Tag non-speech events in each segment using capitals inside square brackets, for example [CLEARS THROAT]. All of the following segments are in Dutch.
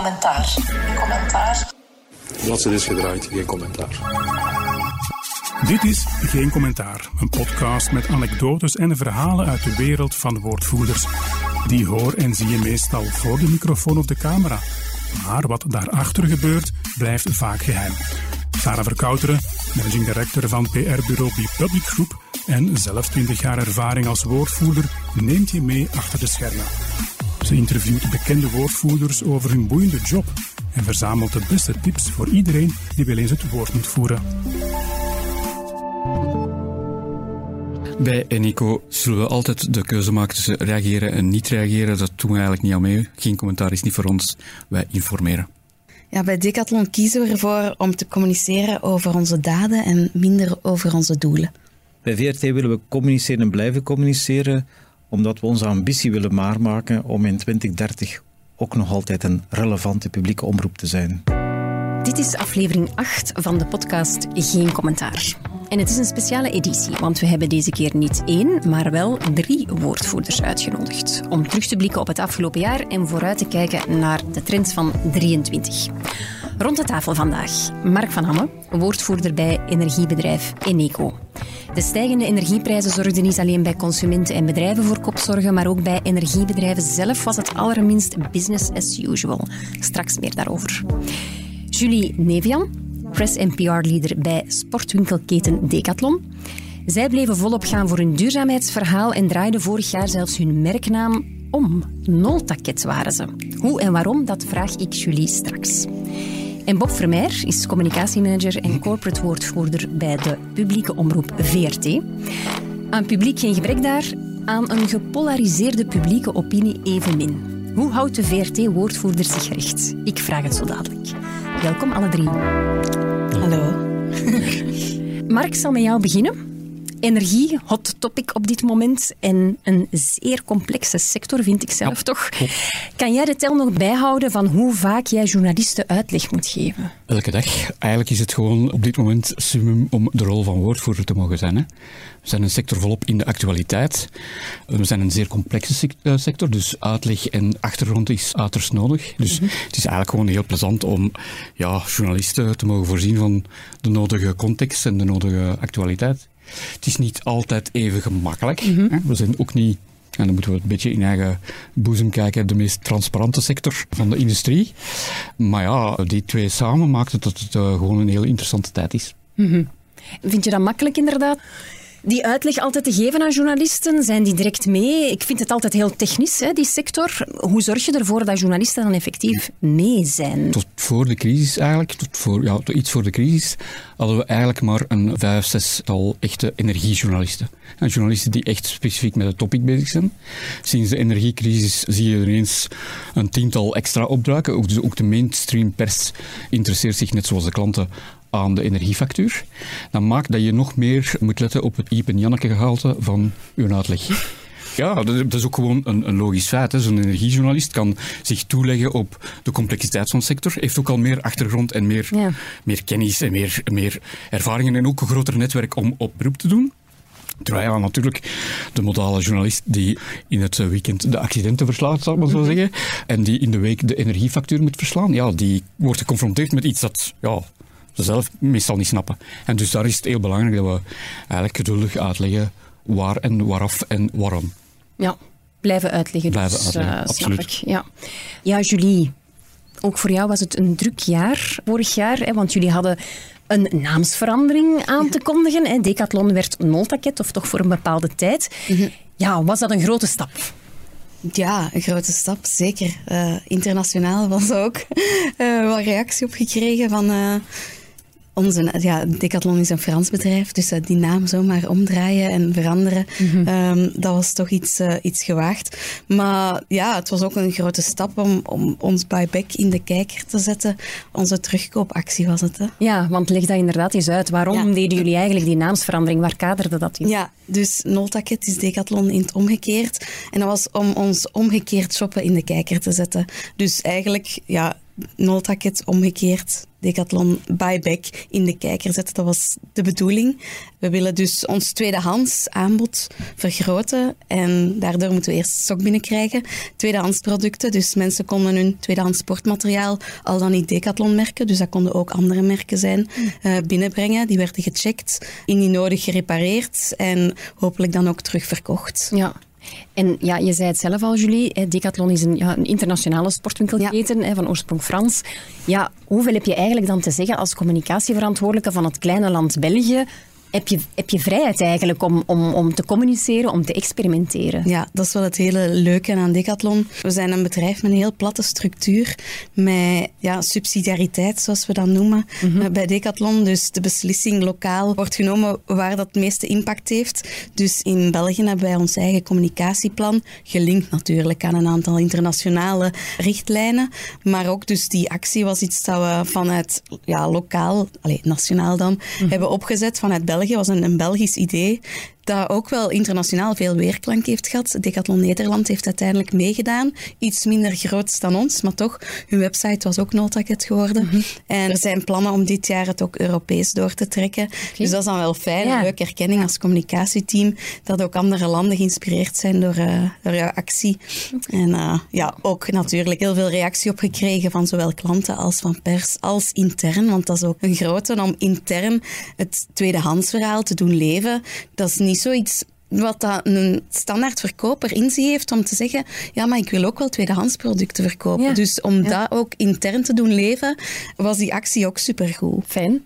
commentaar. Geen commentaar. Bladzijde is gedraaid, geen commentaar. Dit is Geen Commentaar, een podcast met anekdotes en verhalen uit de wereld van woordvoerders. Die hoor en zie je meestal voor de microfoon of de camera. Maar wat daarachter gebeurt, blijft vaak geheim. Sarah Verkouteren, managing director van PR-bureau Public Group en zelf 20 jaar ervaring als woordvoerder, neemt je mee achter de schermen. Ze interviewt bekende woordvoerders over hun boeiende job en verzamelt de beste tips voor iedereen die wel eens het woord moet voeren. Bij Eneco zullen we altijd de keuze maken tussen reageren en niet reageren. Dat doen we eigenlijk niet aan mee. Geen commentaar is niet voor ons. Wij informeren. Ja, bij Decathlon kiezen we ervoor om te communiceren over onze daden en minder over onze doelen. Bij VRT willen we communiceren en blijven communiceren, omdat we onze ambitie willen waarmaken om in 2030 ook nog altijd een relevante publieke omroep te zijn. Dit is aflevering 8 van de podcast Geen Commentaar. En het is een speciale editie, want we hebben deze keer niet één, maar wel drie woordvoerders uitgenodigd. Om terug te blikken op het afgelopen jaar en vooruit te kijken naar de trends van 23. Rond de tafel vandaag Mark van Hamme, woordvoerder bij energiebedrijf Eneco. De stijgende energieprijzen zorgden niet alleen bij consumenten en bedrijven voor kopzorgen, maar ook bij energiebedrijven zelf was het allerminst business as usual. Straks meer daarover. Julie Nevian, press- en PR-leader bij sportwinkelketen Decathlon. Zij bleven volop gaan voor hun duurzaamheidsverhaal en draaiden vorig jaar zelfs hun merknaam om. Noltaket waren ze. Hoe en waarom, dat vraag ik Julie straks. En Bob Vermeer is communicatiemanager en corporate woordvoerder bij de publieke omroep VRT. Aan publiek geen gebrek daar, aan een gepolariseerde publieke opinie evenmin. Hoe houdt de VRT-woordvoerder zich recht? Ik vraag het zo dadelijk. Welkom alle drie. Hallo. Mark zal met jou beginnen. Energie, hot topic op dit moment en een zeer complexe sector, vind ik zelf toch. Kan jij de tel nog bijhouden van hoe vaak jij journalisten uitleg moet geven? Elke dag. Eigenlijk is het gewoon op dit moment summum om de rol van woordvoerder te mogen zijn. Hè. We zijn een sector volop in de actualiteit. We zijn een zeer complexe eh, sector, dus uitleg en achtergrond is uiterst nodig. Dus het is eigenlijk gewoon heel plezant om ja, journalisten te mogen voorzien van de nodige context en de nodige actualiteit. Het is niet altijd even gemakkelijk. hè. We zijn ook niet, en dan moeten we een beetje in eigen boezem kijken, de meest transparante sector van de industrie. Maar ja, die twee samen maakt het dat het eh, gewoon een heel interessante tijd is. Vind je dat makkelijk inderdaad? Die uitleg altijd te geven aan journalisten, zijn die direct mee? Ik vind het altijd heel technisch, hè, die sector. Hoe zorg je ervoor dat journalisten dan effectief mee zijn? Tot voor de crisis eigenlijk, tot voor, ja, tot iets voor de crisis, hadden we eigenlijk maar een vijf, zestal echte energiejournalisten. En journalisten die echt specifiek met het topic bezig zijn. Sinds de energiecrisis zie je ineens een tiental extra opduiken. Ook, dus ook de mainstream pers interesseert zich, net zoals de klanten, aan de energiefactuur. Dat maakt dat je nog meer moet letten op het Iep en Janneke gehalte van uw uitleg. Ja, dat is ook gewoon een, een logisch feit. hè. Zo'n energiejournalist kan zich toeleggen op de complexiteit van de sector, heeft ook al meer achtergrond en meer, Ja. meer kennis en meer, meer ervaringen en ook een groter netwerk om op beroep te doen. Terwijl natuurlijk de modale journalist die in het weekend de accidenten verslaat, zal ik maar zo zeggen, en die in de week de energiefactuur moet verslaan, ja, die wordt geconfronteerd met iets dat ja, zelf meestal niet snappen. En dus daar is het heel belangrijk dat we eigenlijk geduldig uitleggen waar en waaraf en waarom. Ja, blijven uitleggen. Blijven dus, uitleggen, eh, snap absoluut. ik. Ja. ja, Julie, ook voor jou was het een druk jaar vorig jaar, hè, want jullie hadden een naamsverandering aan te kondigen. Hè. Decathlon werd Noltaket, of toch voor een bepaalde tijd. Ja, was dat een grote stap? Ja, een grote stap, zeker. Eh, internationaal was er ook eh, wel reactie op gekregen van... onze, ja, Decathlon is een Frans bedrijf, dus eh, die naam zomaar omdraaien en veranderen, ehm, dat was toch iets, eh, iets gewaagd. Maar ja, het was ook een grote stap om, om ons buyback in de kijker te zetten. Onze terugkoopactie was het, hè. Ja, want leg dat inderdaad eens uit. Waarom Ja. deden jullie eigenlijk die naamsverandering? Waar kaderde dat in? Ja, dus Noltaket is Decathlon in het omgekeerd. En dat was om ons omgekeerd shoppen in de kijker te zetten. Dus eigenlijk, ja, Noltaket omgekeerd Decathlon buyback in de kijker zetten. Dat was de bedoeling. We willen dus ons tweedehands aanbod vergroten en daardoor moeten we eerst stok binnenkrijgen. Tweedehands producten, dus mensen konden hun tweedehands sportmateriaal al dan niet Decathlon merken, dus dat konden ook andere merken zijn, uh, binnenbrengen. Die werden gecheckt, indien nodig gerepareerd en hopelijk dan ook terugverkocht. Ja. En ja, je zei het zelf al, Julie. Decathlon is een, ja, een internationale sportwinkelketen ja. van oorsprong Frans. Ja, hoeveel heb je eigenlijk dan te zeggen als communicatieverantwoordelijke van het kleine land België heb je, heb je vrijheid eigenlijk om, om, om te communiceren, om te experimenteren. Ja, dat is wel het hele leuke aan Decathlon. We zijn een bedrijf met een heel platte structuur, met ja, subsidiariteit, zoals we dat noemen, mm bij Decathlon. Dus de beslissing lokaal wordt genomen waar dat het meeste impact heeft. Dus in België hebben wij ons eigen communicatieplan, gelinkt natuurlijk aan een aantal internationale richtlijnen. Maar ook dus die actie was iets dat we vanuit ja, lokaal, allez, nationaal dan, mhm. hebben opgezet vanuit België België was een, een Belgisch idee dat ook wel internationaal veel weerklank heeft gehad. Decathlon Nederland heeft uiteindelijk meegedaan. Iets minder groot dan ons, maar toch, hun website was ook Notaket geworden. Mhm. En er zijn plannen om dit jaar het ook Europees door te trekken. Dus dat is dan wel fijn, een leuke erkenning als communicatieteam, dat ook andere landen geïnspireerd zijn door, uh, door jouw actie. En uh, ja, ook natuurlijk heel veel reactie op gekregen van zowel klanten als van pers, als intern, want dat is ook een grote om intern het tweedehandsverhaal te doen leven. Dat is niet zoiets wat dat een standaard verkoper in zich heeft om te zeggen, ja, maar ik wil ook wel tweedehands producten verkopen. Dus om dat ook intern te doen leven, was die actie ook supergoed. Fijn.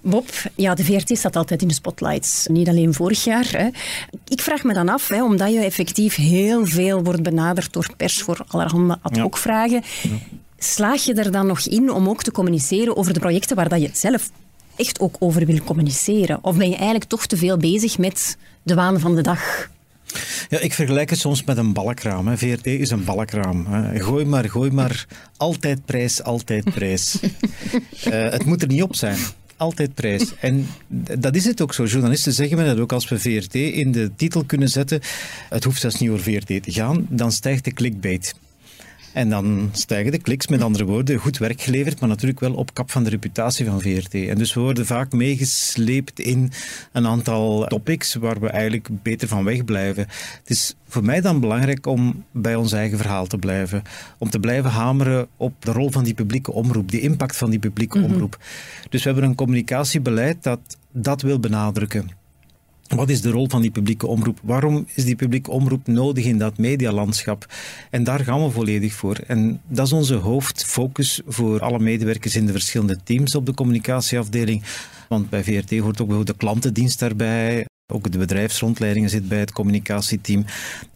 Bob, ja, de VRT staat altijd in de spotlights. Niet alleen vorig jaar. Hè. Ik vraag me dan af, hè, omdat je effectief heel veel wordt benaderd door pers voor allerhande ad hoc vragen. Ja. Slaag je er dan nog in om ook te communiceren over de projecten waar dat je zelf echt ook over wil communiceren? Of ben je eigenlijk toch te veel bezig met de waan van de dag? Ja, ik vergelijk het soms met een balkraam. Hè. VRT is een balkraam. Hè. Gooi maar, gooi maar. Altijd prijs, altijd prijs. uh, [LAUGHS] het moet er niet op zijn. Altijd prijs. En dat is het ook zo. Journalisten zeggen me dat ook als we VRT in de titel kunnen zetten. Het hoeft zelfs niet over VRT te gaan. Dan stijgt de clickbait. En dan stijgen de kliks, met andere woorden, goed werk geleverd, maar natuurlijk wel op kap van de reputatie van VRT. En dus we worden vaak meegesleept in een aantal topics waar we eigenlijk beter van wegblijven. Het is voor mij dan belangrijk om bij ons eigen verhaal te blijven. Om te blijven hameren op de rol van die publieke omroep, de impact van die publieke mhm. omroep. Dus we hebben een communicatiebeleid dat dat wil benadrukken. Wat is de rol van die publieke omroep? Waarom is die publieke omroep nodig in dat medialandschap? En daar gaan we volledig voor. En dat is onze hoofdfocus voor alle medewerkers in de verschillende teams op de communicatieafdeling. Want bij VRT hoort ook de klantendienst daarbij. Ook de bedrijfsrondleidingen zit bij het communicatieteam.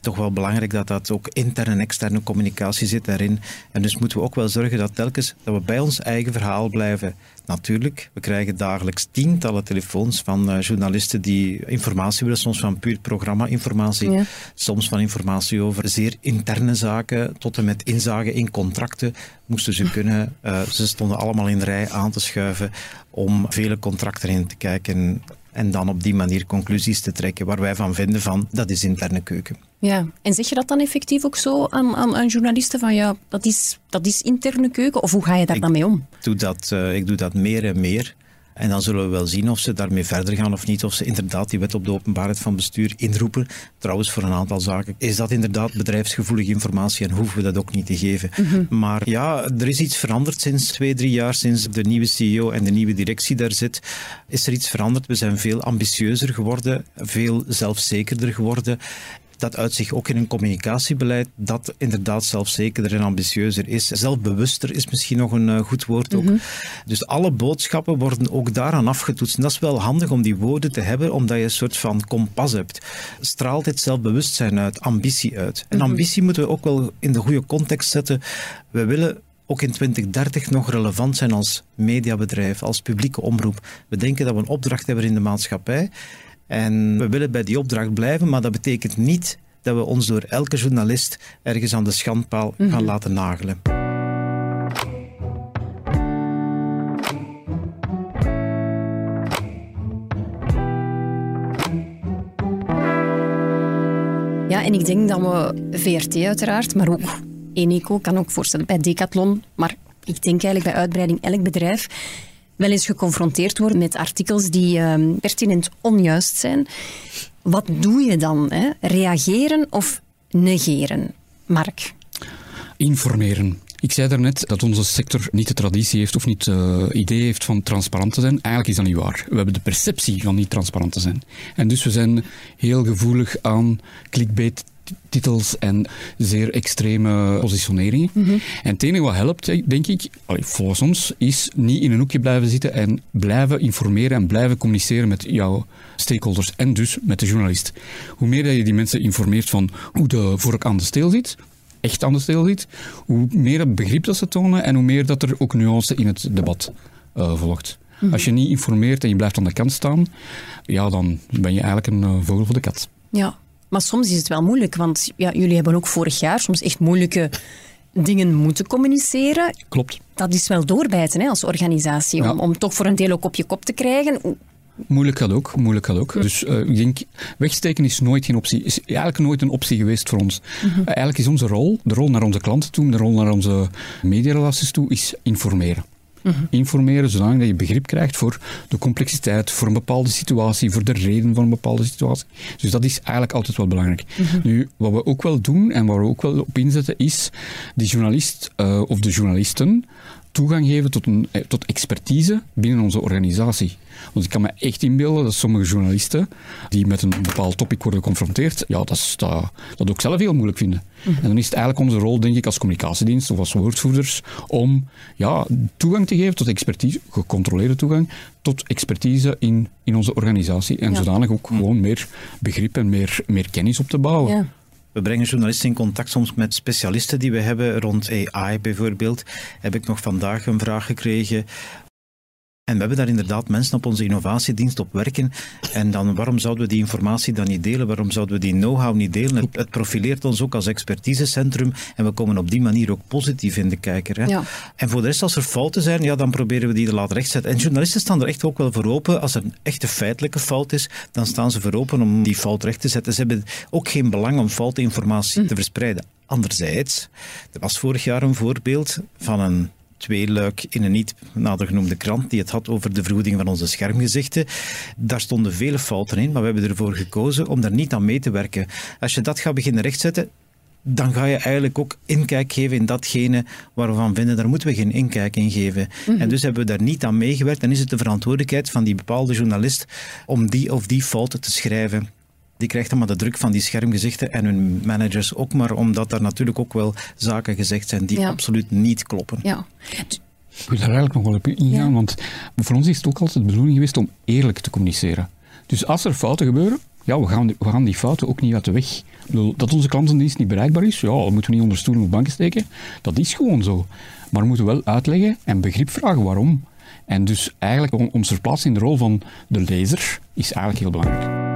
Toch wel belangrijk dat dat ook interne en externe communicatie zit daarin. En dus moeten we ook wel zorgen dat telkens dat we bij ons eigen verhaal blijven. Natuurlijk, we krijgen dagelijks tientallen telefoons van uh, journalisten die informatie willen, soms van puur programma-informatie, ja. soms van informatie over zeer interne zaken, tot en met inzage in contracten moesten ze [LAUGHS] kunnen. Uh, ze stonden allemaal in de rij aan te schuiven om vele contracten in te kijken en dan op die manier conclusies te trekken waar wij van vinden van dat is interne keuken. Ja, en zeg je dat dan effectief ook zo aan, aan, aan journalisten van ja, dat is, dat is interne keuken? Of hoe ga je daar dan mee om? Doe dat, uh, ik doe dat meer en meer. En dan zullen we wel zien of ze daarmee verder gaan of niet. Of ze inderdaad die wet op de openbaarheid van bestuur inroepen. Trouwens, voor een aantal zaken is dat inderdaad bedrijfsgevoelige informatie en hoeven we dat ook niet te geven. Mhm. Maar ja, er is iets veranderd sinds twee, drie jaar, sinds de nieuwe CEO en de nieuwe directie daar zit. Is er iets veranderd? We zijn veel ambitieuzer geworden, veel zelfzekerder geworden dat uit zich ook in een communicatiebeleid dat inderdaad zelfzekerder en ambitieuzer is. Zelfbewuster is misschien nog een uh, goed woord ook. Mhm. Dus alle boodschappen worden ook daaraan afgetoetst. En dat is wel handig om die woorden te hebben, omdat je een soort van kompas hebt. Straalt dit zelfbewustzijn uit, ambitie uit. En mhm. ambitie moeten we ook wel in de goede context zetten. We willen ook in 2030 nog relevant zijn als mediabedrijf, als publieke omroep. We denken dat we een opdracht hebben in de maatschappij. En we willen bij die opdracht blijven, maar dat betekent niet dat we ons door elke journalist ergens aan de schandpaal gaan mhm. laten nagelen. Ja, en ik denk dat we VRT uiteraard, maar ook Eneco, kan ook voorstellen bij Decathlon, maar ik denk eigenlijk bij uitbreiding elk bedrijf wel eens geconfronteerd worden met artikels die ehm, pertinent onjuist zijn. Wat doe je dan? Hè? Reageren of negeren? Mark? Informeren. Ik zei daarnet dat onze sector niet de traditie heeft of niet het uh, idee heeft van transparant te zijn. Eigenlijk is dat niet waar. We hebben de perceptie van niet transparant te zijn. En dus we zijn heel gevoelig aan clickbait titels en zeer extreme positioneringen. Mhm. En het enige wat helpt, denk ik, volgens ons, is niet in een hoekje blijven zitten en blijven informeren en blijven communiceren met jouw stakeholders en dus met de journalist. Hoe meer dat je die mensen informeert van hoe de vork aan de steel zit, echt aan de steel zit, hoe meer het begrip dat ze tonen en hoe meer dat er ook nuance in het debat uh, volgt. Mhm. Als je niet informeert en je blijft aan de kant staan, ja, dan ben je eigenlijk een uh, vogel voor de kat. Ja, maar soms is het wel moeilijk, want ja, jullie hebben ook vorig jaar soms echt moeilijke dingen moeten communiceren. Klopt. Dat is wel doorbijten hè, als organisatie, Ja. om, om toch voor een deel ook op je kop te krijgen. Moeilijk gaat ook, moeilijk gaat ook. Dus eh, ik denk, wegsteken is nooit geen optie, is eigenlijk nooit een optie geweest voor ons. Mhm. Eh, eigenlijk is onze rol, de rol naar onze klanten toe, de rol naar onze mediarelaties toe, is informeren. Mhm. Informeren zodanig dat je begrip krijgt voor de complexiteit, voor een bepaalde situatie, voor de reden van een bepaalde situatie. Dus dat is eigenlijk altijd wel belangrijk. Mhm. Nu, wat we ook wel doen en waar we ook wel op inzetten, is die journalist eh, of de journalisten toegang geven tot, een, eh, tot expertise binnen onze organisatie. Want ik kan me echt inbeelden dat sommige journalisten die met een bepaald topic worden geconfronteerd, ja, dat, is, dat, dat ook zelf heel moeilijk vinden. En dan is het eigenlijk onze rol, denk ik, als communicatiedienst of als woordvoerders, om ja, toegang te geven tot expertise, gecontroleerde toegang, tot expertise in, in onze organisatie. En Ja. zodanig ook gewoon meer begrip en meer, meer kennis op te bouwen. Ja. We brengen journalisten in contact soms met specialisten die we hebben rond AI bijvoorbeeld. Heb ik nog vandaag een vraag gekregen. En we hebben daar inderdaad mensen op onze innovatiedienst op werken. En dan, waarom zouden we die informatie dan niet delen? Waarom zouden we die know-how niet delen? Het, het profileert ons ook als expertisecentrum en we komen op die manier ook positief in de kijker. Hè? Ja. En voor de rest, als er fouten zijn, ja, dan proberen we die te laten rechtzetten. En journalisten staan er echt ook wel voor open. Als er een echte feitelijke fout is, dan staan ze voor open om die fout recht te zetten. Ze hebben ook geen belang om foute informatie te verspreiden. Anderzijds, er was vorig jaar een voorbeeld van een tweeluik in een niet nader genoemde krant die het had over de vergoeding van onze schermgezichten. Daar stonden vele fouten in, maar we hebben ervoor gekozen om daar niet aan mee te werken. Als je dat gaat beginnen rechtzetten, dan ga je eigenlijk ook inkijk geven in datgene waarvan we vinden, daar moeten we geen inkijk in geven. En dus hebben we daar niet aan meegewerkt. Dan is het de verantwoordelijkheid van die bepaalde journalist om die of die fouten te schrijven. Die krijgt dan maar de druk van die schermgezichten en hun managers ook maar, omdat daar natuurlijk ook wel zaken gezegd zijn die Ja. absoluut niet kloppen. Ja. Ik wil daar eigenlijk nog wel op ingaan, Ja. want voor ons is het ook altijd de bedoeling geweest om eerlijk te communiceren. Dus als er fouten gebeuren, ja, we gaan, die- we gaan die fouten ook niet uit de weg. Bedoel, dat onze klantendienst niet bereikbaar is, ja, dat moeten we niet onder stoelen of banken steken. Dat is gewoon zo. Maar we moeten wel uitleggen en begrip vragen waarom. En dus eigenlijk on- ons verplaatsen in de rol van de lezer is eigenlijk heel belangrijk.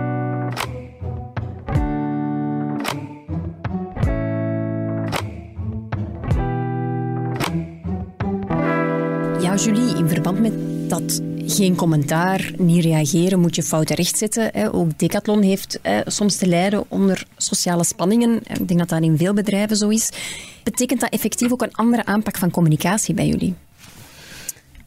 Julie, in verband met dat geen commentaar, niet reageren, moet je fouten rechtzetten. Ook Decathlon heeft soms te lijden onder sociale spanningen. Ik denk dat dat in veel bedrijven zo is. Betekent dat effectief ook een andere aanpak van communicatie bij jullie?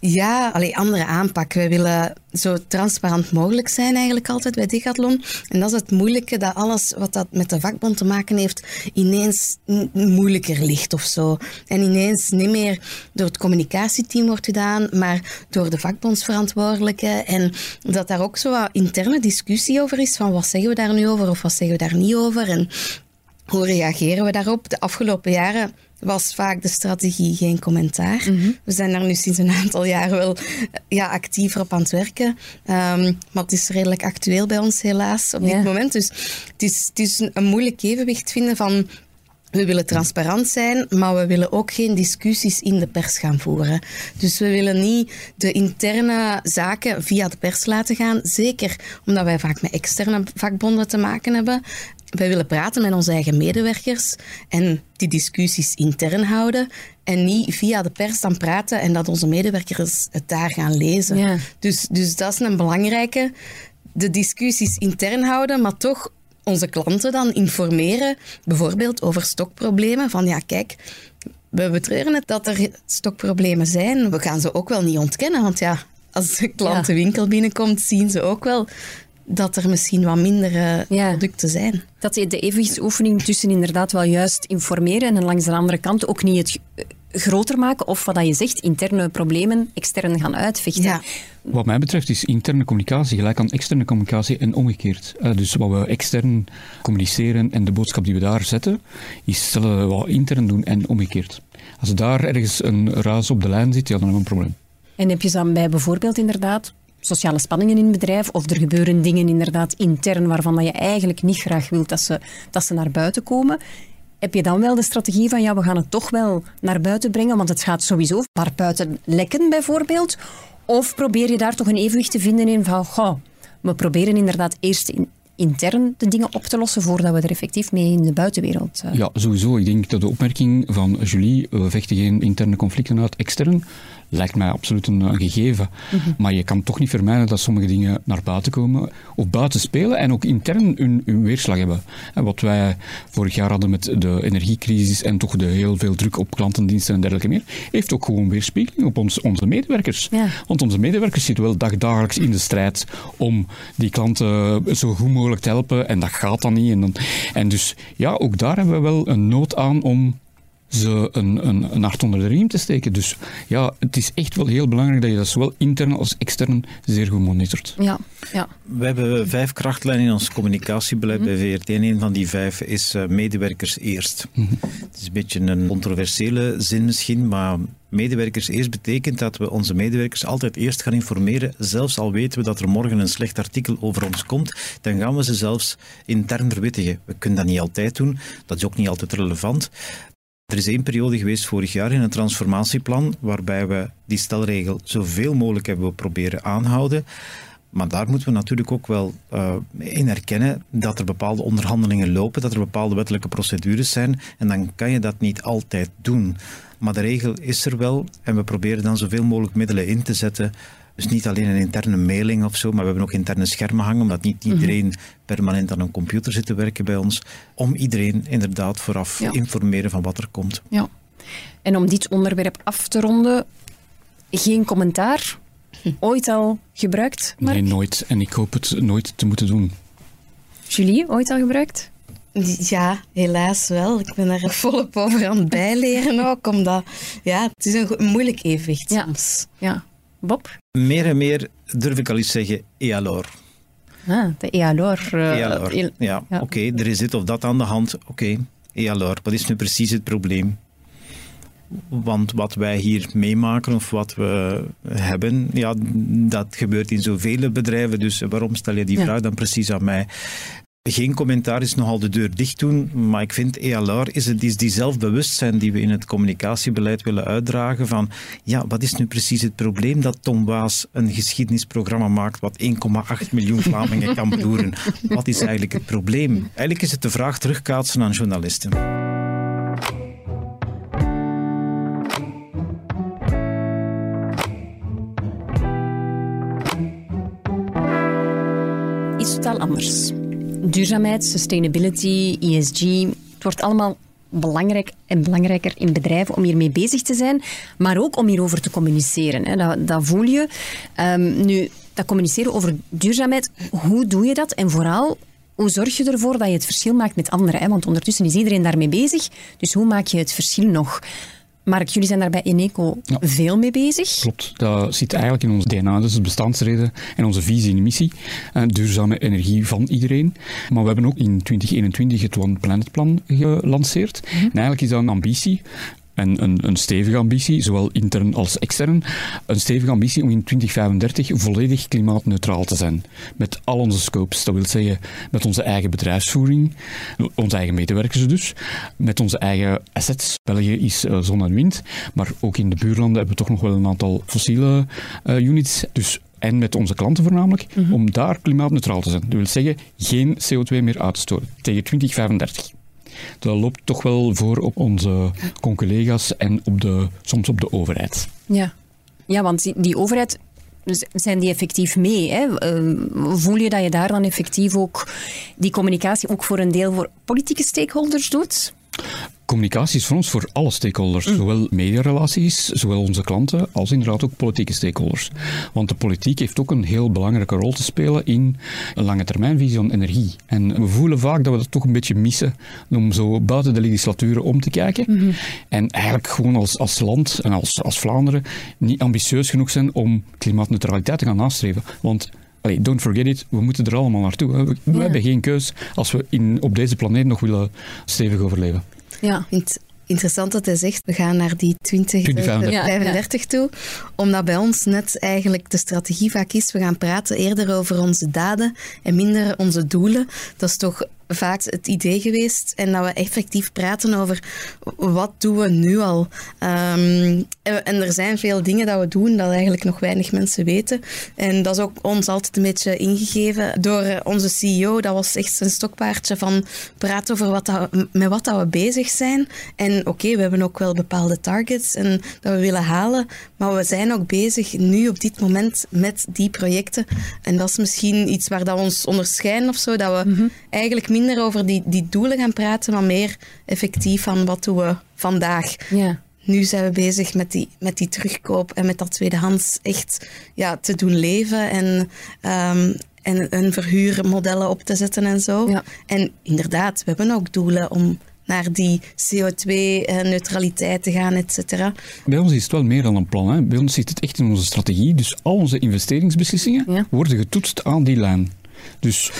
Ja, alleen andere aanpak. Wij willen zo transparant mogelijk zijn eigenlijk altijd bij Decathlon. En dat is het moeilijke, dat alles wat dat met de vakbond te maken heeft, ineens moeilijker ligt of zo. En ineens niet meer door het communicatieteam wordt gedaan, maar door de vakbondsverantwoordelijke. En dat daar ook zo wat interne discussie over is, van wat zeggen we daar nu over of wat zeggen we daar niet over. En hoe reageren we daarop? De afgelopen jaren was vaak de strategie geen commentaar. We zijn daar nu sinds een aantal jaren wel eh, ja, actiever op aan het werken. Ehm, maar het is redelijk actueel bij ons helaas op Ja. dit moment. Dus het is, het is een, een moeilijk evenwicht vinden van... We willen transparant zijn, maar we willen ook geen discussies in de pers gaan voeren. Dus we willen niet de interne zaken via de pers laten gaan. Zeker omdat wij vaak met externe vakbonden te maken hebben. Wij willen praten met onze eigen medewerkers en die discussies intern houden. En niet via de pers dan praten en dat onze medewerkers het daar gaan lezen. Ja. Dus, dus dat is een belangrijke. De discussies intern houden, maar toch onze klanten dan informeren, bijvoorbeeld over stokproblemen. Van ja, kijk, we betreuren het dat er stokproblemen zijn. We gaan ze ook wel niet ontkennen, want ja, als de klant de winkel binnenkomt, zien ze ook wel dat er misschien wat minder uh, Ja. producten zijn. Dat de evenwichtsoefening tussen inderdaad wel juist informeren en langs de andere kant ook niet het g- groter maken of wat dat je zegt, interne problemen extern gaan uitvechten. Ja. Wat mij betreft is interne communicatie gelijk aan externe communicatie en omgekeerd. Eh, dus wat we extern communiceren en de boodschap die we daar zetten, is wat we intern doen en omgekeerd. Als daar ergens een ruis op de lijn zit, ja, dan hebben we een probleem. En heb je dan bij bijvoorbeeld inderdaad sociale spanningen in het bedrijf of er gebeuren dingen inderdaad intern waarvan dat je eigenlijk niet graag wilt dat ze, dat ze naar buiten komen, heb je dan wel de strategie van ja, we gaan het toch wel naar buiten brengen, want het gaat sowieso naar buiten lekken bijvoorbeeld? Of probeer je daar toch een evenwicht te vinden in van goh, we proberen inderdaad eerst in- intern de dingen op te lossen voordat we er effectief mee in de buitenwereld... eh, Ja, sowieso. Ik denk dat de opmerking van Julie, we vechten geen interne conflicten uit extern, lijkt mij absoluut een, een gegeven. Maar je kan toch niet vermijden dat sommige dingen naar buiten komen of buiten spelen en ook intern hun, hun weerslag hebben. En wat wij vorig jaar hadden met de energiecrisis en toch de heel veel druk op klantendiensten en dergelijke meer, heeft ook gewoon weerspiegeling op ons, onze medewerkers. Ja. Want onze medewerkers zitten wel dagdagelijks in de strijd om die klanten zo goed mogelijk te helpen en dat gaat dan niet. En, dan, en dus ja, ook daar hebben we wel een nood aan om ze een, een, een hart onder de riem te steken. Dus ja, het is echt wel heel belangrijk dat je dat zowel intern als extern zeer goed monitort. ja, ja. We hebben vijf krachtlijnen in ons communicatiebeleid bij VRT. En een van die vijf is eh, medewerkers eerst. Het is een beetje een controversiële zin misschien, maar medewerkers eerst betekent dat we onze medewerkers altijd eerst gaan informeren. Zelfs al weten we dat er morgen een slecht artikel over ons komt, dan gaan we ze zelfs intern verwittigen. We kunnen dat niet altijd doen, dat is ook niet altijd relevant. Er is één periode geweest vorig jaar in een transformatieplan waarbij we die stelregel zoveel mogelijk hebben proberen aanhouden. Maar daar moeten we natuurlijk ook wel eh, in erkennen dat er bepaalde onderhandelingen lopen, dat er bepaalde wettelijke procedures zijn. En dan kan je dat niet altijd doen. Maar de regel is er wel en we proberen dan zoveel mogelijk middelen in te zetten. Dus niet alleen een interne mailing of zo, maar we hebben ook interne schermen hangen, omdat niet iedereen permanent aan een computer zit te werken bij ons. Om iedereen inderdaad vooraf Ja. informeren van wat er komt. Ja. En om dit onderwerp af te ronden, geen commentaar. Ooit al gebruikt, Mark? Nee, nooit. En ik hoop het nooit te moeten doen. Julie, ooit al gebruikt? Ja, helaas wel. Ik ben daar volop over aan het bijleren ook, omdat ja, het is een, moeilijk evenwicht Ja. soms. Ja. Bob? Meer en meer durf ik al eens zeggen, et alors? Ah, de EALOR. eh, Ja, ja. oké, er is dit of dat aan de hand. Oké, et alors? Wat is nu precies het probleem? Want wat wij hier meemaken of wat we hebben, ja, dat gebeurt in zoveel bedrijven. Dus waarom stel je die Ja. vraag dan precies aan mij? Geen commentaar is nogal de deur dicht doen, maar ik vind ELR is, het, is die zelfbewustzijn die we in het communicatiebeleid willen uitdragen van ja, wat is nu precies het probleem dat Tom Waas een geschiedenisprogramma maakt wat 1,8 miljoen Vlamingen kan beroeren? Wat is eigenlijk het probleem? Eigenlijk is het de vraag terugkaatsen aan journalisten. Iets totaal anders. Duurzaamheid, sustainability, ESG, het wordt allemaal belangrijk en belangrijker in bedrijven om hiermee bezig te zijn, maar ook om hierover te communiceren. Hè. Dat, dat voel je. Ehm, nu, dat communiceren over duurzaamheid, hoe doe je dat? En vooral, hoe zorg je ervoor dat je het verschil maakt met anderen? Hè? Want ondertussen is iedereen daarmee bezig, dus hoe maak je het verschil nog? Mark, jullie zijn daar bij Eneco Ja. veel mee bezig. Klopt, dat zit eigenlijk in ons DNA, dus de bestaansreden en onze visie en missie. Eh, duurzame energie van iedereen. Maar we hebben ook in 2021 het One Planet Plan gelanceerd. En eigenlijk is dat een ambitie. En een, een stevige ambitie, zowel intern als extern. Een stevige ambitie om in 2035 volledig klimaatneutraal te zijn. Met al onze scopes. Dat wil zeggen met onze eigen bedrijfsvoering, onze eigen medewerkers dus, met onze eigen assets. België is eh, zon en wind, maar ook in de buurlanden hebben we toch nog wel een aantal fossiele eh, units. Dus en met onze klanten voornamelijk, om daar klimaatneutraal te zijn. Dat wil zeggen, geen CO2 meer uit te stoten tegen 2035. Dat loopt toch wel voor op onze conculega's en op de, soms op de overheid. Ja, ja want die, die overheid, zijn die effectief mee? Hè? Ehm, voel je dat je daar dan effectief ook die communicatie ook voor een deel voor politieke stakeholders doet? Communicatie is voor ons voor alle stakeholders, Mm. zowel mediarelaties, zowel onze klanten, als inderdaad ook politieke stakeholders. Want de politiek heeft ook een heel belangrijke rol te spelen in een lange termijnvisie van energie. En we voelen vaak dat we dat toch een beetje missen om zo buiten de legislaturen om te kijken. Mhm. En eigenlijk gewoon als, als land en als, als Vlaanderen niet ambitieus genoeg zijn om klimaatneutraliteit te gaan nastreven. Want Allee, don't forget it, we moeten er allemaal naartoe. We, we Ja. hebben geen keus als we in, op deze planeet nog willen stevig overleven. Ja. Ik vind het interessant dat hij zegt, we gaan naar die 20, 2035. 35 toe. Omdat bij ons net eigenlijk de strategie vaak is, we gaan praten eerder over onze daden en minder onze doelen. Dat is toch vaak het idee geweest. En dat we effectief praten over wat doen we nu al. Ehm, en, en er zijn veel dingen dat we doen dat eigenlijk nog weinig mensen weten. En dat is ook ons altijd een beetje ingegeven door eh, onze CEO. Dat was echt zijn stokpaardje van praten over wat dat, met wat dat we bezig zijn. En oké, we hebben ook wel bepaalde targets en dat we willen halen. Maar we zijn ook bezig nu op dit moment met die projecten. En dat is misschien iets waar dat we ons onderscheiden of zo. Dat we eigenlijk minder over die, die doelen gaan praten, maar meer effectief van wat doen we vandaag. Ja. Nu zijn we bezig met die, met die terugkoop en met dat tweedehands echt ja, te doen leven en, ehm, en, en verhuurmodellen op te zetten en zo. Ja. En inderdaad, we hebben ook doelen om naar die CO2-neutraliteit te gaan, et cetera. Bij ons is het wel meer dan een plan. Hè. Bij ons zit het echt in onze strategie. Dus al onze investeringsbeslissingen Ja. worden getoetst aan die lijn. Dus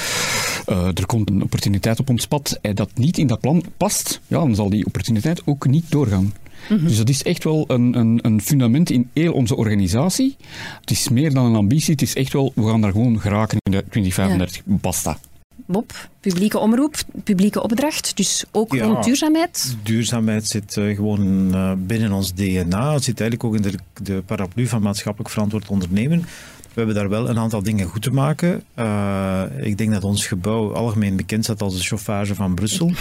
eh, er komt een opportuniteit op ons pad en dat niet in dat plan past, ja, dan zal die opportuniteit ook niet doorgaan. Dus dat is echt wel een, een, een fundament in heel onze organisatie. Het is meer dan een ambitie, het is echt wel, we gaan daar gewoon geraken in de 2035. Basta. Bob, publieke omroep, publieke opdracht, dus ook Ja. rond duurzaamheid. Duurzaamheid zit eh, gewoon eh, binnen ons DNA. Het zit eigenlijk ook in de, de paraplu van maatschappelijk verantwoord ondernemen. We hebben daar wel een aantal dingen goed te maken. Eh, ik denk dat ons gebouw algemeen bekend staat als de chauffage van Brussel. [LAUGHS]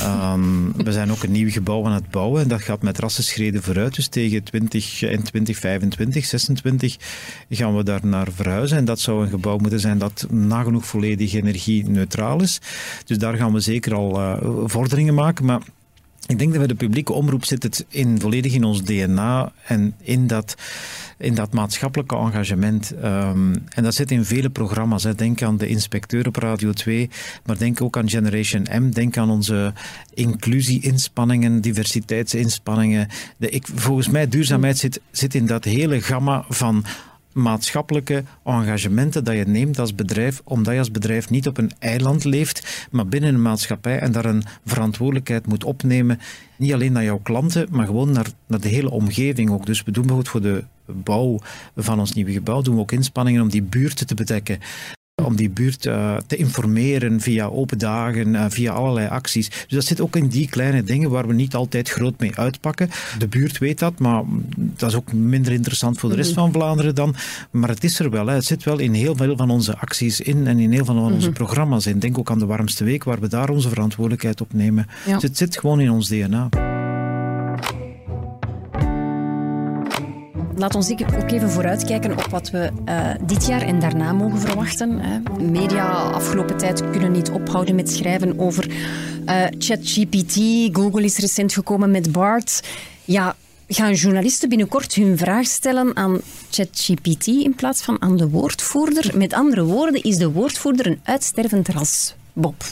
Ehm, we zijn ook een nieuw gebouw aan het bouwen en dat gaat met rassenschreden vooruit. Dus tegen 20 en 2025, 26 gaan we daar naar verhuizen. En dat zou een gebouw moeten zijn dat nagenoeg volledig energie-neutraal is. Dus daar gaan we zeker al eh, vorderingen maken. Maar ik denk dat bij de publieke omroep zit het in, volledig in ons DNA en in dat, in dat maatschappelijke engagement. Ehm, en dat zit in vele programma's. Hè. Denk aan de inspecteur op Radio 2, maar denk ook aan Generation M. Denk aan onze inclusie-inspanningen, diversiteitsinspanningen. De, ik, volgens mij, duurzaamheid zit, zit in dat hele gamma van maatschappelijke engagementen dat je neemt als bedrijf, omdat je als bedrijf niet op een eiland leeft, maar binnen een maatschappij en daar een verantwoordelijkheid moet opnemen. Niet alleen naar jouw klanten, maar gewoon naar, naar de hele omgeving ook. Dus we doen bijvoorbeeld voor de bouw van ons nieuwe gebouw, doen we ook inspanningen om die buurten te bedekken. Om die buurt eh, te informeren via open dagen, eh, via allerlei acties. Dus dat zit ook in die kleine dingen waar we niet altijd groot mee uitpakken. De buurt weet dat, maar dat is ook minder interessant voor de rest van Vlaanderen dan. Maar het is er wel. Hè. Het zit wel in heel veel van onze acties in en in heel veel van onze programma's in. Denk ook aan de Warmste Week, waar we daar onze verantwoordelijkheid op nemen. Ja. Dus het zit gewoon in ons DNA. Laat ons ook even vooruitkijken op wat we eh, dit jaar en daarna mogen verwachten. Hè. Media afgelopen tijd kunnen niet ophouden met schrijven over eh, ChatGPT. Google is recent gekomen met BART. Ja, gaan journalisten binnenkort hun vraag stellen aan ChatGPT in plaats van aan de woordvoerder? Met andere woorden, is de woordvoerder een uitstervend ras? Bob.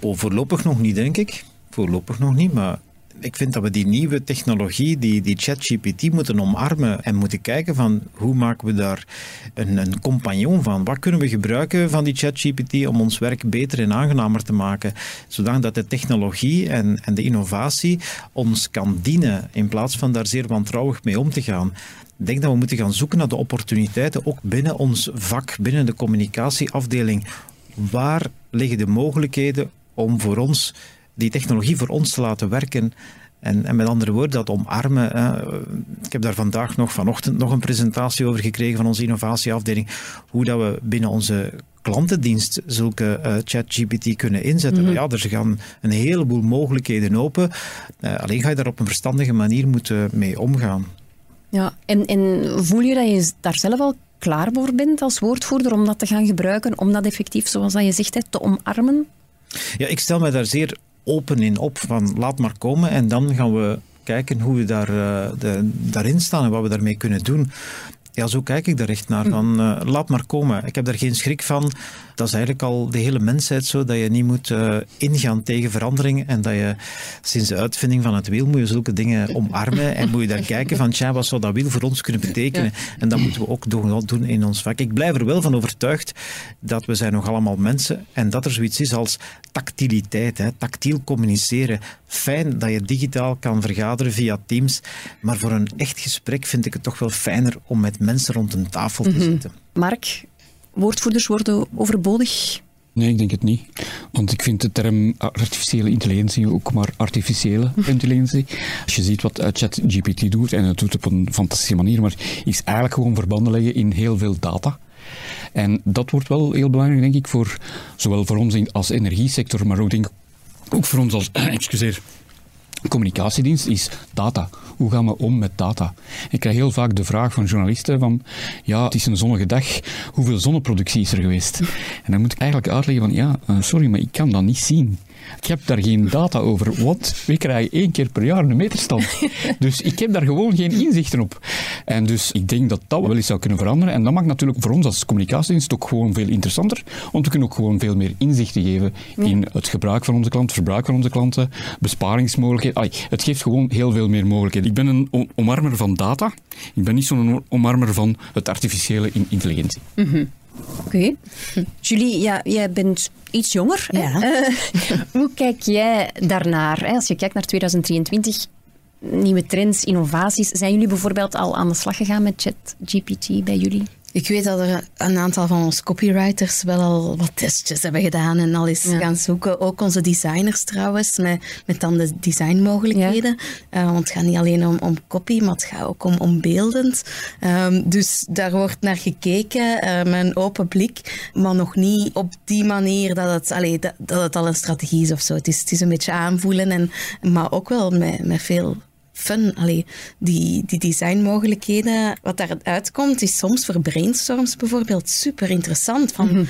Voorlopig nog niet, denk ik. Voorlopig nog niet, maar ik vind dat we die nieuwe technologie, die, die ChatGPT, moeten omarmen en moeten kijken van hoe maken we daar een, een compagnon van? Wat kunnen we gebruiken van die ChatGPT om ons werk beter en aangenamer te maken, zodat de technologie en, en de innovatie ons kan dienen in plaats van daar zeer wantrouwig mee om te gaan. Ik denk dat we moeten gaan zoeken naar de opportuniteiten, ook binnen ons vak, binnen de communicatieafdeling. Waar liggen de mogelijkheden om voor ons die technologie voor ons te laten werken? En, en met andere woorden, dat omarmen. Hè. Ik heb daar vandaag nog, vanochtend nog een presentatie over gekregen van onze innovatieafdeling. Hoe dat we binnen onze klantendienst zulke uh, ChatGPT kunnen inzetten. Mm -hmm. Ja, er gaan een heleboel mogelijkheden open. Uh, alleen ga je daar op een verstandige manier moeten mee omgaan. Ja, en, en voel je dat je daar zelf al klaar voor bent als woordvoerder om dat te gaan gebruiken, om dat effectief, zoals dat je zegt, te omarmen? Ja, ik stel mij daar zeer open in op van laat maar komen en dan gaan we kijken hoe we daar, uh, de, daarin staan en wat we daarmee kunnen doen. Ja, zo kijk ik daar echt naar. Hm. Van, uh, laat maar komen. Ik heb daar geen schrik van. Dat is eigenlijk al de hele mensheid zo, dat je niet moet uh, ingaan tegen verandering en dat je sinds de uitvinding van het wiel moet je zulke dingen omarmen en moet je daar kijken van, tja, wat zou dat wiel voor ons kunnen betekenen? Ja. En dat moeten we ook doen in ons vak. Ik blijf er wel van overtuigd dat we zijn nog allemaal mensen en dat er zoiets is als tactiliteit, hè, tactiel communiceren. Fijn dat je digitaal kan vergaderen via Teams, maar voor een echt gesprek vind ik het toch wel fijner om met mensen rond een tafel te zitten. Mark, woordvoerders worden overbodig? Nee, ik denk het niet. Want ik vind de term artificiële intelligentie ook maar artificiële [LAUGHS] intelligentie. Als je ziet wat ChatGPT doet, en het doet op een fantastische manier, maar is eigenlijk gewoon verbanden leggen in heel veel data. En dat wordt wel heel belangrijk, denk ik, voor zowel voor ons als energiesector, maar ook, denk ik, ook voor ons als, [CLEARS THROAT] excuseer, communicatiedienst is data. Hoe gaan we om met data? Ik krijg heel vaak de vraag van journalisten van ja, het is een zonnige dag, hoeveel zonneproductie is er geweest? En dan moet ik eigenlijk uitleggen van ja, sorry, maar ik kan dat niet zien. Ik heb daar geen data over, want we krijgen één keer per jaar een meterstand. [LAUGHS] Dus ik heb daar gewoon geen inzichten op. En dus ik denk dat dat wel eens zou kunnen veranderen. En dat maakt natuurlijk voor ons als communicatiedienst ook gewoon veel interessanter, want we kunnen ook gewoon veel meer inzichten geven in het gebruik van onze klanten, verbruik van onze klanten, besparingsmogelijkheden. Ay, het geeft gewoon heel veel meer mogelijkheden. Ik ben een omarmer van data. Ik ben niet zo'n omarmer van het artificiële intelligentie. Mm -hmm. Oké. Okay. Julie, ja, jij bent iets jonger. Ja. Uh, [LAUGHS] hoe kijk jij daarnaar? Hè? Als je kijkt naar 2023, nieuwe trends, innovaties. Zijn jullie bijvoorbeeld al aan de slag gegaan met ChatGPT bij jullie? Ik weet dat er een aantal van onze copywriters wel al wat testjes hebben gedaan en al eens ja. gaan zoeken. Ook onze designers trouwens, met, met dan de designmogelijkheden. Ja. Uh, want het gaat niet alleen om, om copy, maar het gaat ook om, om beeldend. Um, dus daar wordt naar gekeken uh, met een open blik, maar nog niet op die manier dat het, allee, dat, dat het al een strategie is of zo. Het is, het is een beetje aanvoelen, en, maar ook wel met, met veel fun. Allee, die, die designmogelijkheden, wat daaruit komt, is soms voor brainstorms bijvoorbeeld super interessant. Van, mm-hmm.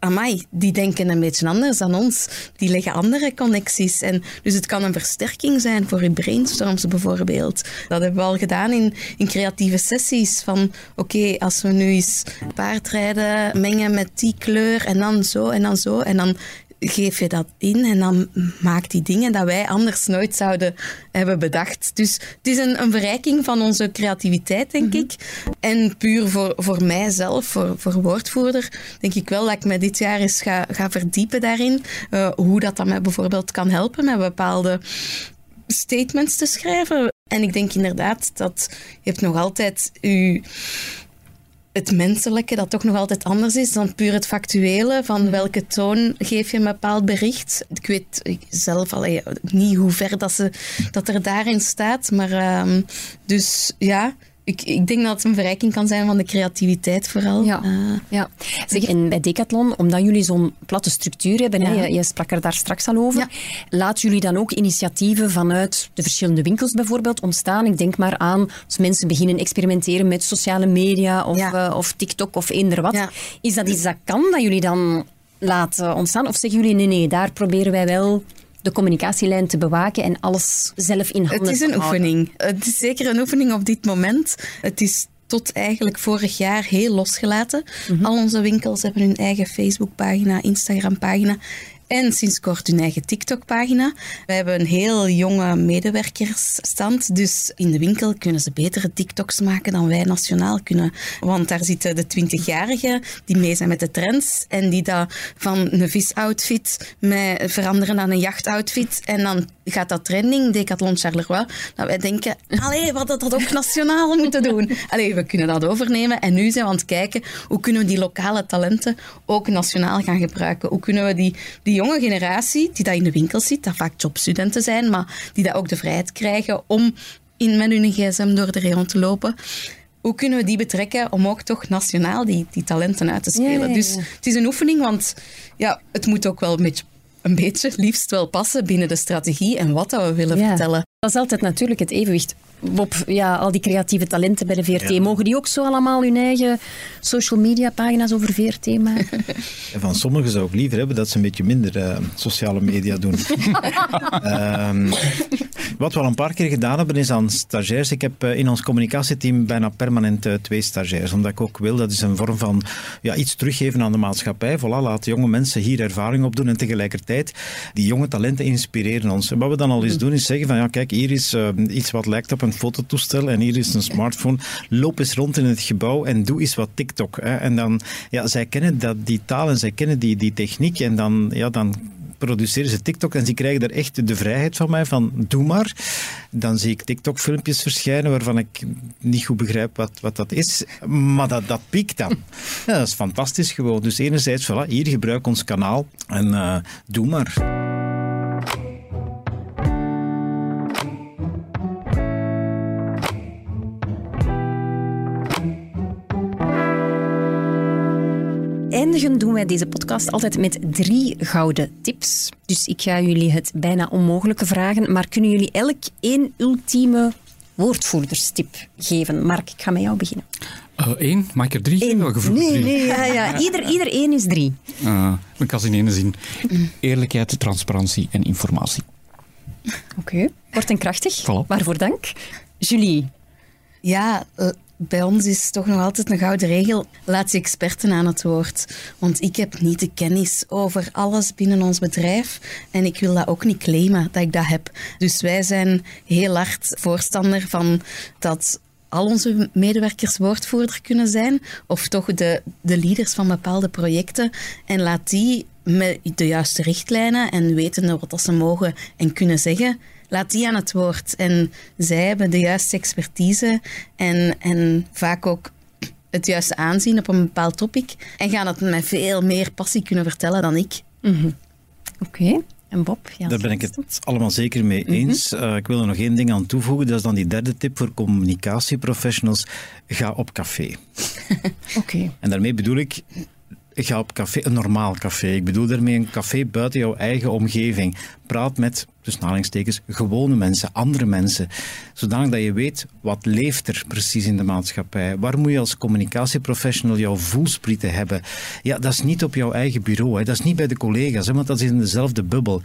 Amai, die denken een beetje anders dan ons. Die leggen andere connecties. En dus het kan een versterking zijn voor je brainstorms bijvoorbeeld. Dat hebben we al gedaan in, in creatieve sessies. Van oké, okay, als we nu eens paardrijden mengen met die kleur en dan zo en dan zo. En dan geef je dat in en dan maakt die dingen dat wij anders nooit zouden hebben bedacht. Dus het is een, een verrijking van onze creativiteit, denk mm-hmm. ik. En puur voor, voor mijzelf, voor, voor woordvoerder, denk ik wel dat ik me dit jaar eens ga, ga verdiepen daarin. Uh, hoe dat, dat mij bijvoorbeeld kan helpen met bepaalde statements te schrijven. En ik denk inderdaad dat je hebt nog altijd je het menselijke dat toch nog altijd anders is dan puur het factuele. Van welke toon geef je een bepaald bericht? Ik weet zelf niet hoe ver dat, ze, dat er daarin staat. Maar um, dus ja, ik, ik, denk dat het een verrijking kan zijn van de creativiteit vooral. Ja. Uh, ja. Zeg, en bij Decathlon, omdat jullie zo'n platte structuur hebben, ja. hè, je, je, sprak er daar straks al over, ja. laat jullie dan ook initiatieven vanuit de verschillende winkels bijvoorbeeld ontstaan? Ik denk maar aan als mensen beginnen experimenteren met sociale media of, ja. uh, of TikTok of eender wat. Is dat iets dat kan, dat jullie dan laten ontstaan? Of zeggen jullie, nee, nee, daar proberen wij wel de communicatielijn te bewaken en alles zelf in handen Het is een oefening. Het is zeker een oefening op dit moment. Het is tot eigenlijk vorig jaar heel losgelaten. Mm-hmm. Al onze winkels hebben hun eigen Facebookpagina, Instagrampagina en sinds kort hun eigen TikTok-pagina. We hebben een heel jonge medewerkersstand, dus in de winkel kunnen ze betere TikToks maken dan wij nationaal kunnen. Want daar zitten de 20-jarigen die mee zijn met de trends en die dat van een visoutfit met veranderen naar een jachtoutfit en dan gaat dat trending, Decathlon Charleroi, dat wij denken, allee, wat dat, dat ook nationaal moeten doen. Allee, we kunnen dat overnemen en nu zijn we aan het kijken, hoe kunnen we die lokale talenten ook nationaal gaan gebruiken? Hoe kunnen we die, die jonge generatie, die dat in de winkel zit, dat vaak jobstudenten zijn, maar die dat ook de vrijheid krijgen om in, met hun gsm door de rayon te lopen, hoe kunnen we die betrekken om ook toch nationaal die, die talenten uit te spelen? Ja, ja, ja. Dus het is een oefening, want ja, het moet ook wel een beetje, een beetje liefst wel passen binnen de strategie en wat dat we willen vertellen. Dat is altijd natuurlijk het evenwicht. Bob, ja, al die creatieve talenten bij de VRT, mogen die ook zo allemaal hun eigen social media pagina's over VRT maken? [LAUGHS] En van sommigen zou ik liever hebben dat ze een beetje minder eh, sociale media doen. [LAUGHS] Ehm, wat we al een paar keer gedaan hebben is aan stagiairs. Ik heb eh, in ons communicatieteam bijna permanent eh, twee stagiairs. Omdat ik ook wil, dat is een vorm van ja, iets teruggeven aan de maatschappij. Voilà, laat jonge mensen hier ervaring opdoen en tegelijkertijd die jonge talenten inspireren ons. En wat we dan al eens doen is zeggen van ja, kijk, hier is uh, iets wat lijkt op een fototoestel en hier is een smartphone. Loop eens rond in het gebouw en doe eens wat TikTok. Hè. En dan, ja, zij kennen dat, die taal en zij kennen die, die techniek en dan, ja, dan produceren ze TikTok en ze krijgen er echt de vrijheid van mij van doe maar. Dan zie ik TikTok-filmpjes verschijnen waarvan ik niet goed begrijp wat, wat dat is. Maar dat, dat piekt dan. [LAUGHS] Ja, dat is fantastisch gewoon. Dus enerzijds, voilà, hier gebruik ons kanaal en uh, doe maar. Eindigen doen wij deze podcast altijd met drie gouden tips. Dus ik ga jullie het bijna onmogelijke vragen, maar kunnen jullie elk één ultieme woordvoerderstip geven? Mark, ik ga met jou beginnen. Eén? Uh, Maak ik er drie? Eén. Oh, nee, drie. nee, ja, ja. [LAUGHS] Ieder, ieder één is drie. Uh, ik kan ze in één zin. Eerlijkheid, transparantie en informatie. Oké, okay. kort en krachtig. Voilà. Waarvoor dank. Julie? Ja, bij ons is toch nog altijd een gouden regel: laat je experten aan het woord. Want ik heb niet de kennis over alles binnen ons bedrijf en ik wil dat ook niet claimen dat ik dat heb. Dus wij zijn heel hard voorstander van dat al onze medewerkers woordvoerder kunnen zijn, of toch de, de leaders van bepaalde projecten. En laat die met de juiste richtlijnen en wetende wat ze mogen en kunnen zeggen, laat die aan het woord. En zij hebben de juiste expertise en, en vaak ook het juiste aanzien op een bepaald topic. En gaan het met veel meer passie kunnen vertellen dan ik. Mm -hmm. Oké. Okay. En Bob? Ja, Daar ben ik het allemaal zeker mee eens. Mm -hmm. uh, ik wil er nog één ding aan toevoegen. Dat is dan die derde tip voor communicatieprofessionals. Ga op café. [LAUGHS] Oké. Okay. En daarmee bedoel ik, ga op café, een normaal café. Ik bedoel daarmee een café buiten jouw eigen omgeving. Praat met, tussen aanhalingstekens, gewone mensen, andere mensen. Zodanig dat je weet, wat leeft er precies in de maatschappij? Waar moet je als communicatieprofessional jouw voelsprieten hebben? Ja, dat is niet op jouw eigen bureau. Hè. Dat is niet bij de collega's, hè, want dat is in dezelfde bubbel.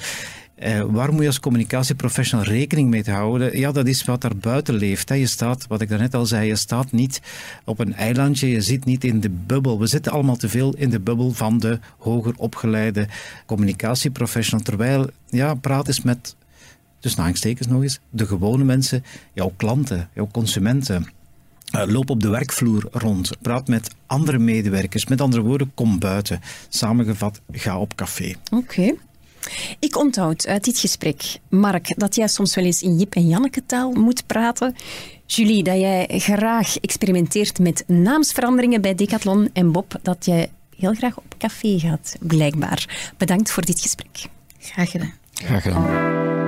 Uh, waar moet je als communicatieprofessional rekening mee houden? Ja, dat is wat daar buiten leeft. Hè. Je staat, wat ik daarnet al zei, je staat niet op een eilandje, je zit niet in de bubbel. We zitten allemaal te veel in de bubbel van de hoger opgeleide communicatieprofessional. Terwijl, ja, praat eens met, dus aanstekens nog eens, de gewone mensen, jouw klanten, jouw consumenten. Uh, loop op de werkvloer rond. Praat met andere medewerkers. Met andere woorden, kom buiten. Samengevat, ga op café. Oké. Ik onthoud uit dit gesprek, Mark, dat jij soms wel eens in Jip en Janneke taal moet praten. Julie, dat jij graag experimenteert met naamsveranderingen bij Decathlon. En Bob, dat jij heel graag op café gaat, blijkbaar. Bedankt voor dit gesprek. Graag gedaan. Graag gedaan.